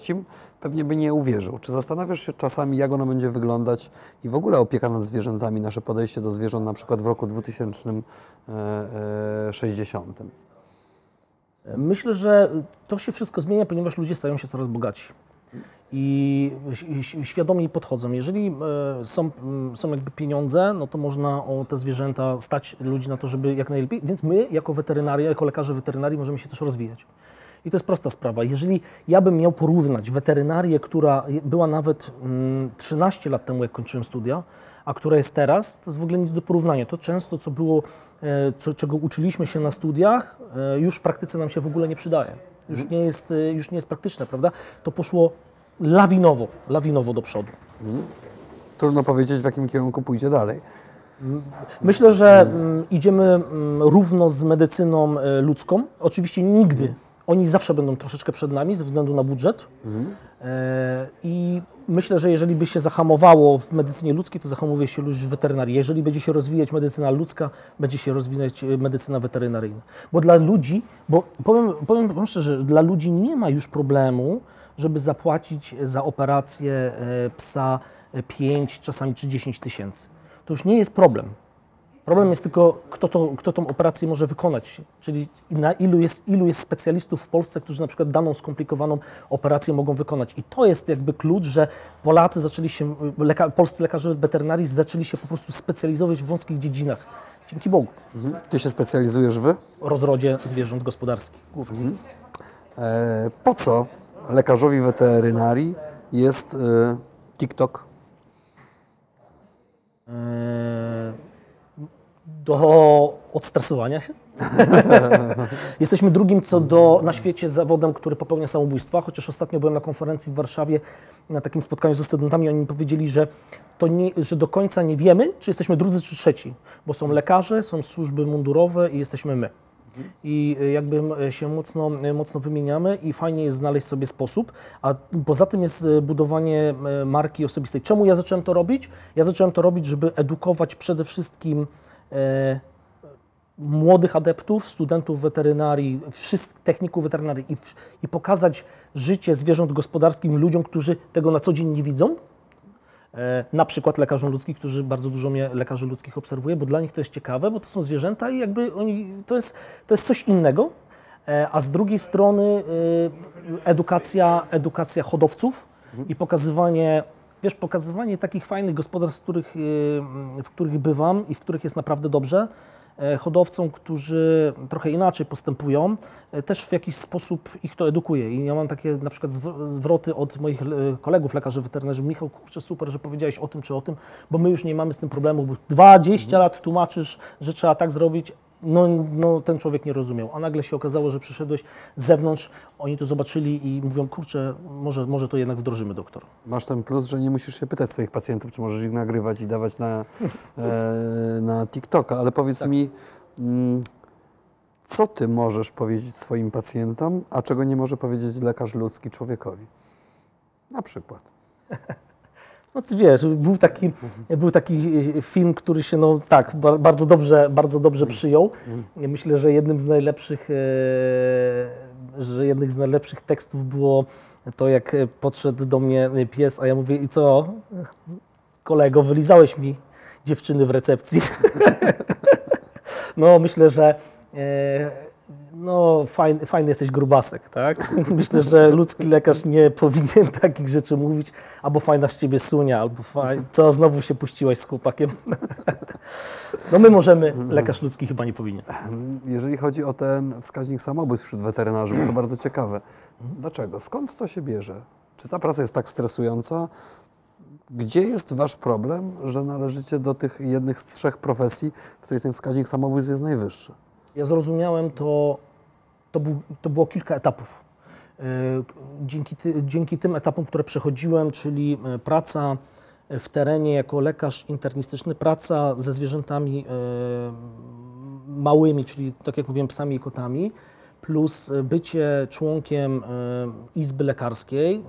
pewnie by nie uwierzył. Czy zastanawiasz się czasami, jak ona będzie wyglądać i w ogóle opieka nad zwierzętami, nasze podejście do zwierząt na przykład w roku 2060? Myślę, że to się wszystko zmienia, ponieważ ludzie stają się coraz bogatsi. I świadomie podchodzą. Jeżeli e, są, mm, są jakby pieniądze, no to można o te zwierzęta stać ludzi na to, żeby jak najlepiej, więc my jako weterynaria, jako lekarze weterynarii możemy się też rozwijać. I to jest prosta sprawa. Jeżeli ja bym miał porównać weterynarię, która była nawet mm, 13 lat temu, jak kończyłem studia, a która jest teraz, to jest w ogóle nic do porównania. To często, co było, e, co, czego uczyliśmy się na studiach, e, już w praktyce nam się w ogóle nie przydaje. Już nie jest, e, już nie jest praktyczne, prawda? To poszło lawinowo, lawinowo do przodu. Trudno powiedzieć, w jakim kierunku pójdzie dalej. Myślę, że idziemy równo z medycyną ludzką. Oczywiście nigdy. Oni zawsze będą troszeczkę przed nami ze względu na budżet. E, I myślę, że jeżeli by się zahamowało w medycynie ludzkiej, to zahamuje się już w weterynarii. Jeżeli będzie się rozwijać medycyna ludzka, będzie się rozwijać e, medycyna weterynaryjna. Bo dla ludzi, bo powiem, powiem wam szczerze, że dla ludzi nie ma już problemu, żeby zapłacić za operację e, psa 5, czasami czy 10 tysięcy. To już nie jest problem. Problem jest tylko, kto, to, kto tą operację może wykonać, czyli na ilu jest, ilu jest specjalistów w Polsce, którzy na przykład daną skomplikowaną operację mogą wykonać. I to jest jakby klucz, że Polacy zaczęli się, leka, polscy lekarze weterynarii zaczęli się po prostu specjalizować w wąskich dziedzinach. Dzięki Bogu. Mhm. Ty się specjalizujesz w? Rozrodzie zwierząt gospodarskich głównie. E, po co lekarzowi weterynarii jest e, TikTok? Eee, do odstresowania się. Jesteśmy drugim co do na świecie zawodem, który popełnia samobójstwa, chociaż ostatnio byłem na konferencji w Warszawie na takim spotkaniu ze studentami, oni mi powiedzieli, że, to nie, że do końca nie wiemy, czy jesteśmy drudzy czy trzeci, bo są lekarze, są służby mundurowe i jesteśmy my. I y, jakby m- się mocno, y, mocno wymieniamy i fajnie jest znaleźć sobie sposób, a poza tym jest budowanie marki osobistej. Czemu ja zacząłem to robić? Ja zacząłem to robić, żeby edukować przede wszystkim e, młodych adeptów, studentów weterynarii, techników weterynarii i, i pokazać życie zwierząt gospodarskich ludziom, którzy tego na co dzień nie widzą. E, Na przykład lekarzom ludzkich, którzy bardzo dużo mnie lekarzy ludzkich obserwuje, bo dla nich to jest ciekawe, bo to są zwierzęta i jakby oni, to jest, to jest coś innego. E, A z drugiej strony e, edukacja, edukacja hodowców i pokazywanie, wiesz, pokazywanie takich fajnych gospodarstw, w których, e, w których bywam i w których jest naprawdę dobrze, e, hodowcom, którzy trochę inaczej postępują, e, też w jakiś sposób ich to edukuje. I ja mam takie na przykład zw- zwroty od moich e, kolegów lekarzy weterynarzy. Michał, kurczę, super, że powiedziałeś o tym czy o tym, bo my już nie mamy z tym problemu, bo 20 lat tłumaczysz, że trzeba tak zrobić, no, no ten człowiek nie rozumiał. A nagle się okazało, że przyszedłeś z zewnątrz, oni to zobaczyli i mówią, kurczę, może, może to jednak wdrożymy, doktor. Masz ten plus, że nie musisz się pytać swoich pacjentów, czy możesz ich nagrywać i dawać na, e, na TikToka, ale powiedz mi, mm, co ty możesz powiedzieć swoim pacjentom, a czego nie może powiedzieć lekarz ludzki człowiekowi? Na przykład. No ty wiesz, był taki, był taki e, film, który się no tak, ba- bardzo dobrze, bardzo dobrze przyjął. Ja Myślę, że jednym z najlepszych, e, że jednym z najlepszych tekstów było to, jak podszedł do mnie pies, a ja mówię, i co, kolego, wylizałeś mi dziewczyny w recepcji. no myślę, że e, no, fajny, fajny jesteś grubasek, tak? Myślę, że ludzki lekarz nie powinien takich rzeczy mówić, albo fajna z ciebie sunia, albo faj... co, znowu się puściłaś z chłopakiem. No my możemy, lekarz ludzki chyba nie powinien. Jeżeli chodzi o ten wskaźnik samobójstw wśród weterynarzy, to bardzo ciekawe. Dlaczego? Skąd to się bierze? Czy ta praca jest tak stresująca? Gdzie jest wasz problem, że należycie do tych jednych z trzech profesji, w której ten wskaźnik samobójstw jest najwyższy? Ja zrozumiałem to, to, był, to było kilka etapów. E, Dzięki, ty, dzięki tym etapom, które przechodziłem, czyli e, praca w terenie jako lekarz internistyczny, praca ze zwierzętami e, małymi, czyli tak jak mówiłem, psami i kotami, plus bycie członkiem Izby Lekarskiej,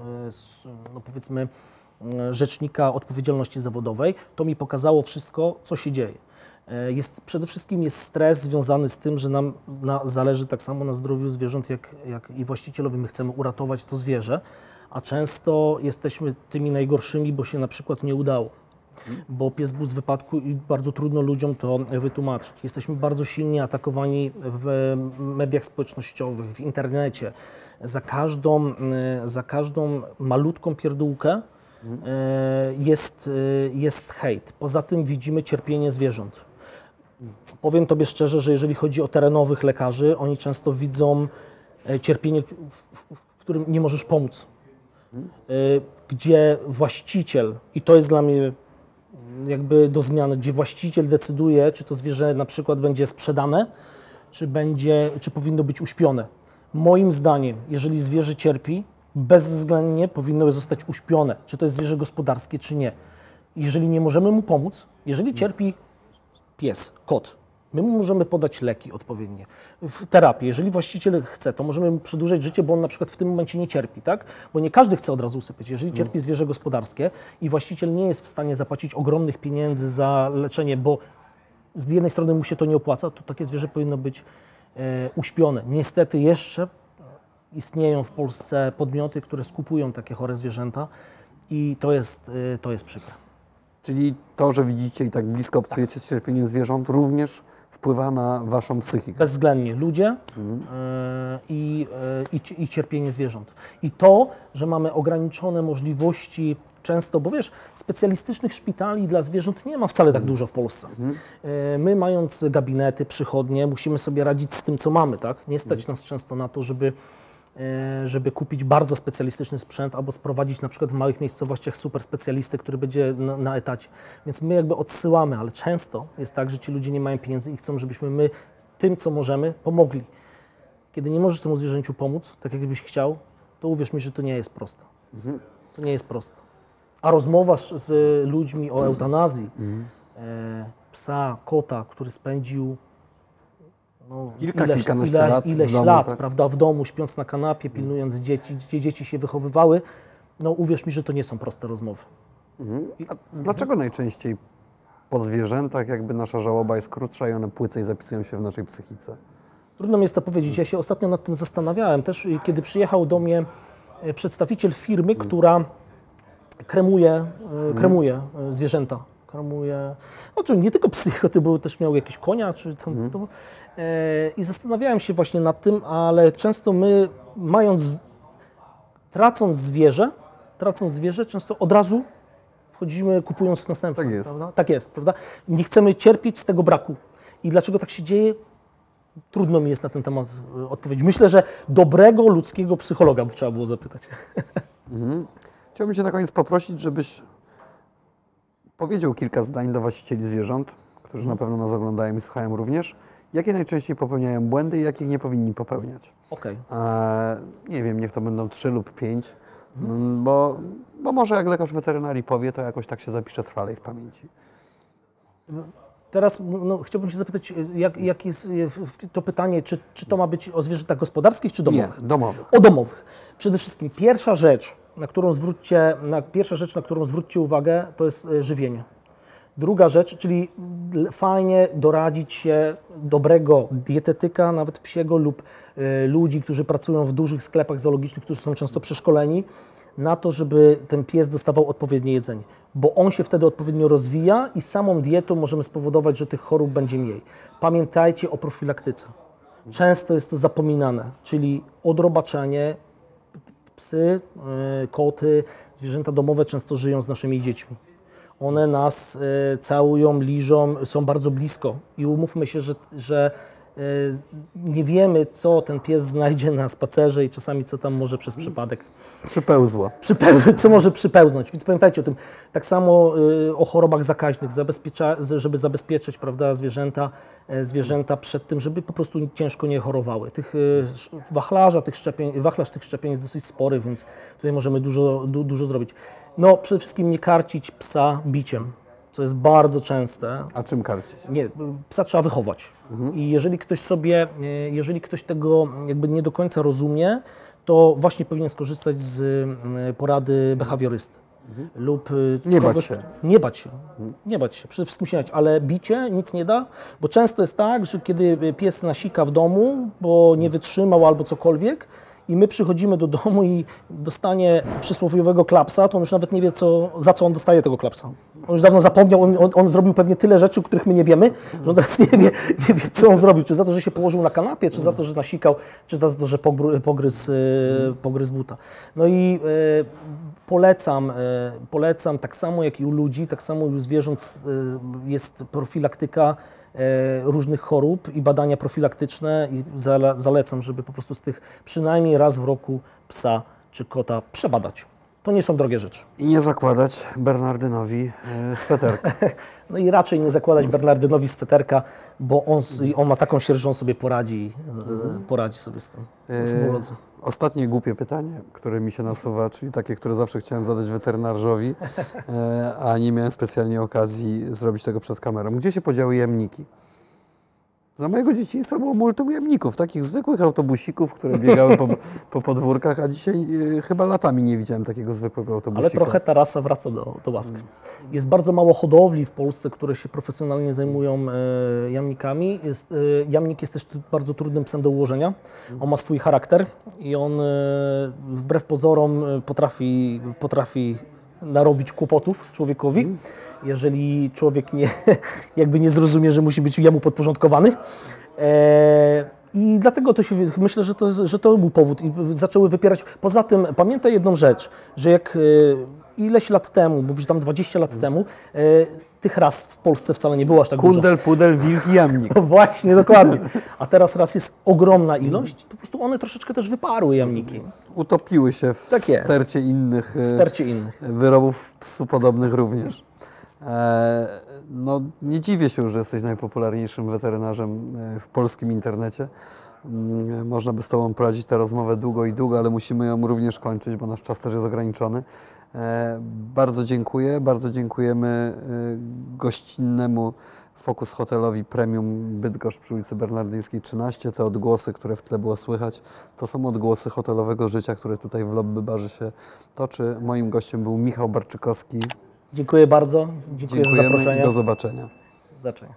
no powiedzmy Rzecznika Odpowiedzialności Zawodowej, to mi pokazało wszystko, co się dzieje. E, Jest, przede wszystkim jest stres związany z tym, że nam na, zależy tak samo na zdrowiu zwierząt, jak, jak i właścicielowi. My chcemy uratować to zwierzę, a często jesteśmy tymi najgorszymi, bo się na przykład nie udało. bo pies był z wypadku i bardzo trudno ludziom to wytłumaczyć. Jesteśmy bardzo silnie atakowani w mediach społecznościowych, w internecie. Za każdą, e, za każdą malutką pierdółkę e, jest, jest hejt. Poza tym widzimy cierpienie zwierząt. Powiem Tobie szczerze, że jeżeli chodzi o terenowych lekarzy, oni często widzą e, cierpienie, w, którym nie możesz pomóc. E, Gdzie właściciel, i to jest dla mnie jakby do zmiany, gdzie właściciel decyduje, czy to zwierzę na przykład będzie sprzedane, czy, będzie, czy powinno być uśpione. Moim zdaniem, jeżeli zwierzę cierpi, bezwzględnie powinno zostać uśpione, czy to jest zwierzę gospodarskie, czy nie. Jeżeli nie możemy mu pomóc, jeżeli cierpi pies, kot. My mu możemy podać leki odpowiednie. W terapii, jeżeli właściciel chce, to możemy mu przedłużyć życie, bo on na przykład w tym momencie nie cierpi, tak? Bo nie każdy chce od razu usypiać. Jeżeli cierpi zwierzę gospodarskie i właściciel nie jest w stanie zapłacić ogromnych pieniędzy za leczenie, bo z jednej strony mu się to nie opłaca, to takie zwierzę powinno być e, uśpione. Niestety jeszcze istnieją w Polsce podmioty, które skupują takie chore zwierzęta i to jest, e, to jest przykre. Czyli to, że widzicie i tak blisko obcujecie z cierpieniem zwierząt, również wpływa na waszą psychikę. Bezwzględnie ludzie e, i, e, i, i cierpienie zwierząt. I to, że mamy ograniczone możliwości często, bo wiesz, specjalistycznych szpitali dla zwierząt nie ma wcale tak dużo w Polsce. E, My mając gabinety, przychodnie, musimy sobie radzić z tym, co mamy, tak? Nie stać nas często na to, żeby żeby kupić bardzo specjalistyczny sprzęt albo sprowadzić na przykład w małych miejscowościach super specjalistę, który będzie na, na etacie. Więc my jakby odsyłamy, ale często jest tak, że ci ludzie nie mają pieniędzy i chcą, żebyśmy my tym, co możemy, pomogli. Kiedy nie możesz temu zwierzęciu pomóc, tak jakbyś chciał, to uwierz mi, że to nie jest proste. To nie jest proste. A rozmowa z, ludźmi o eutanazji e, psa, kota, który spędził no, Kilka, ileś, kilkanaście ile, lat ileś domu, lat, tak? prawda, w domu, śpiąc na kanapie, pilnując dzieci, gdzie dzieci się wychowywały, no uwierz mi, że to nie są proste rozmowy. Mhm. A dlaczego najczęściej po zwierzętach jakby nasza żałoba jest krótsza i one płycej zapisują się w naszej psychice? Trudno mi jest to powiedzieć. Ja się ostatnio nad tym zastanawiałem. Też kiedy przyjechał do mnie y, przedstawiciel firmy, która kremuje, y, kremuje y, zwierzęta. Kremuje, no czy nie tylko psy, koty, bo też miał jakieś konia, czy tam, to, e, I zastanawiałem się właśnie nad tym, ale często my mając, tracąc zwierzę, tracąc zwierzę, często od razu wchodzimy kupując następne. Tak jest. Prawda? Tak jest, prawda? Nie chcemy cierpieć z tego braku. I dlaczego tak się dzieje? Trudno mi jest na ten temat y, odpowiedzieć. Myślę, że dobrego ludzkiego psychologa by trzeba było zapytać. Mhm. Chciałbym Cię na koniec poprosić, żebyś powiedział kilka zdań do właścicieli zwierząt, którzy na pewno nas oglądają i słuchają również. Jakie najczęściej popełniają błędy i jakich nie powinni popełniać? Okej. Eee, nie wiem, niech to będą trzy lub pięć, mm, bo, bo może jak lekarz weterynarii powie, to jakoś tak się zapisze trwalej w pamięci. Teraz no, chciałbym się zapytać, jak, jak jest to pytanie, czy, czy to ma być o zwierzętach gospodarskich, czy domowych? Nie, domowych. O domowych. Przede wszystkim pierwsza rzecz, na którą zwróćcie, na, pierwsza rzecz, na którą zwróćcie uwagę, to jest e, żywienie. Druga rzecz, czyli fajnie doradzić się dobrego dietetyka, nawet psiego lub e, ludzi, którzy pracują w dużych sklepach zoologicznych, którzy są często przeszkoleni, na to, żeby ten pies dostawał odpowiednie jedzenie, bo on się wtedy odpowiednio rozwija i samą dietą możemy spowodować, że tych chorób będzie mniej. Pamiętajcie o profilaktyce. Często jest to zapominane, czyli odrobaczenie, psy, y, koty, zwierzęta domowe często żyją z naszymi dziećmi. One nas y, całują, liżą, są bardzo blisko i umówmy się, że, że nie wiemy, co ten pies znajdzie na spacerze i czasami co tam może przez przypadek Przypełzło. przypeł- co może przypełznąć. Więc pamiętajcie o tym. Tak samo y, o chorobach zakaźnych, zabezpiecza, żeby zabezpieczyć prawda, zwierzęta, e, zwierzęta przed tym, żeby po prostu ciężko nie chorowały. Tych y, wachlarza, tych szczepień, wachlarz tych szczepień jest dosyć spory, więc tutaj możemy dużo, du, dużo zrobić. No, przede wszystkim nie karcić psa biciem, co jest bardzo częste. A czym karcić? Nie, psa trzeba wychować. I jeżeli ktoś sobie, e, jeżeli ktoś tego jakby nie do końca rozumie, to właśnie powinien skorzystać z mm, porady behawiorysty. Lub y, Nie bać się. Nie bać się. Nie bać się. Przede wszystkim się bać. Ale bicie nic nie da, bo często jest tak, że kiedy pies nasika w domu, bo nie wytrzymał albo cokolwiek, i my przychodzimy do domu i dostanie przysłowiowego klapsa, to on już nawet nie wie, co, za co on dostaje tego klapsa. On już dawno zapomniał, on, on, on zrobił pewnie tyle rzeczy, których my nie wiemy, że on teraz nie wie, nie wie, co on zrobił. Czy za to, że się położył na kanapie, czy za to, że nasikał, czy za to, że pogryzł, e, pogryzł buta. No i e, polecam, e, polecam tak samo jak i u ludzi, tak samo i u zwierząt jest profilaktyka różnych chorób i badania profilaktyczne i zale, zalecam, żeby po prostu z tych przynajmniej raz w roku psa czy kota przebadać. To nie są drogie rzeczy. I nie zakładać Bernardynowi e, sweterka. No i raczej nie zakładać Bernardynowi sweterka, bo on, on ma taką sierść, że on sobie poradzi, e, poradzi sobie z tym. Z E, urodzy. Ostatnie głupie pytanie, które mi się nasuwa, czyli takie, które zawsze chciałem zadać weterynarzowi, e, a nie miałem specjalnie okazji zrobić tego przed kamerą. Gdzie się podziały jamniki? Za mojego dzieciństwa było multum jamników, takich zwykłych autobusików, które biegały po, po podwórkach, a dzisiaj e, chyba latami nie widziałem takiego zwykłego autobusika. Ale trochę ta rasa wraca do, do łaski. Jest bardzo mało hodowli w Polsce, które się profesjonalnie zajmują e, jamnikami. Jest, e, jamnik jest też bardzo trudnym psem do ułożenia. On ma swój charakter i on wbrew pozorom potrafi, potrafi narobić kłopotów człowiekowi, jeżeli człowiek nie, jakby nie zrozumie, że musi być jemu podporządkowany. E, I dlatego to się, myślę, że to, że to był powód i zaczęły wypierać. Poza tym pamiętaj jedną rzecz, że jak e, ileś lat temu, bo tam 20 lat temu, e, tych ras w Polsce wcale nie było aż tak dużo. Kundel, pudel, wilk i jamnik. No Właśnie, dokładnie. A teraz raz jest ogromna ilość, po prostu one troszeczkę też wyparły jamniki Utopiły się w Tak stercie innych e, w stercie innych. wyrobów psu podobnych również. E, no, nie dziwię się, że jesteś najpopularniejszym weterynarzem e, w polskim internecie. Mm, Można by z Tobą prowadzić tę rozmowę długo i długo, ale musimy ją również kończyć, bo nasz czas też jest ograniczony. E, Bardzo dziękuję. Bardzo dziękujemy e, gościnnemu Focus Hotelowi Premium Bydgoszcz przy ulicy Bernardyńskiej 13. Te odgłosy, które w tle było słychać, to są odgłosy hotelowego życia, które tutaj w Lobby Barze się toczy. Moim gościem był Michał Barczykowski. Dziękuję bardzo. Dziękuję za Dziękujemy i zaproszenie. do zobaczenia. Zaczynaj.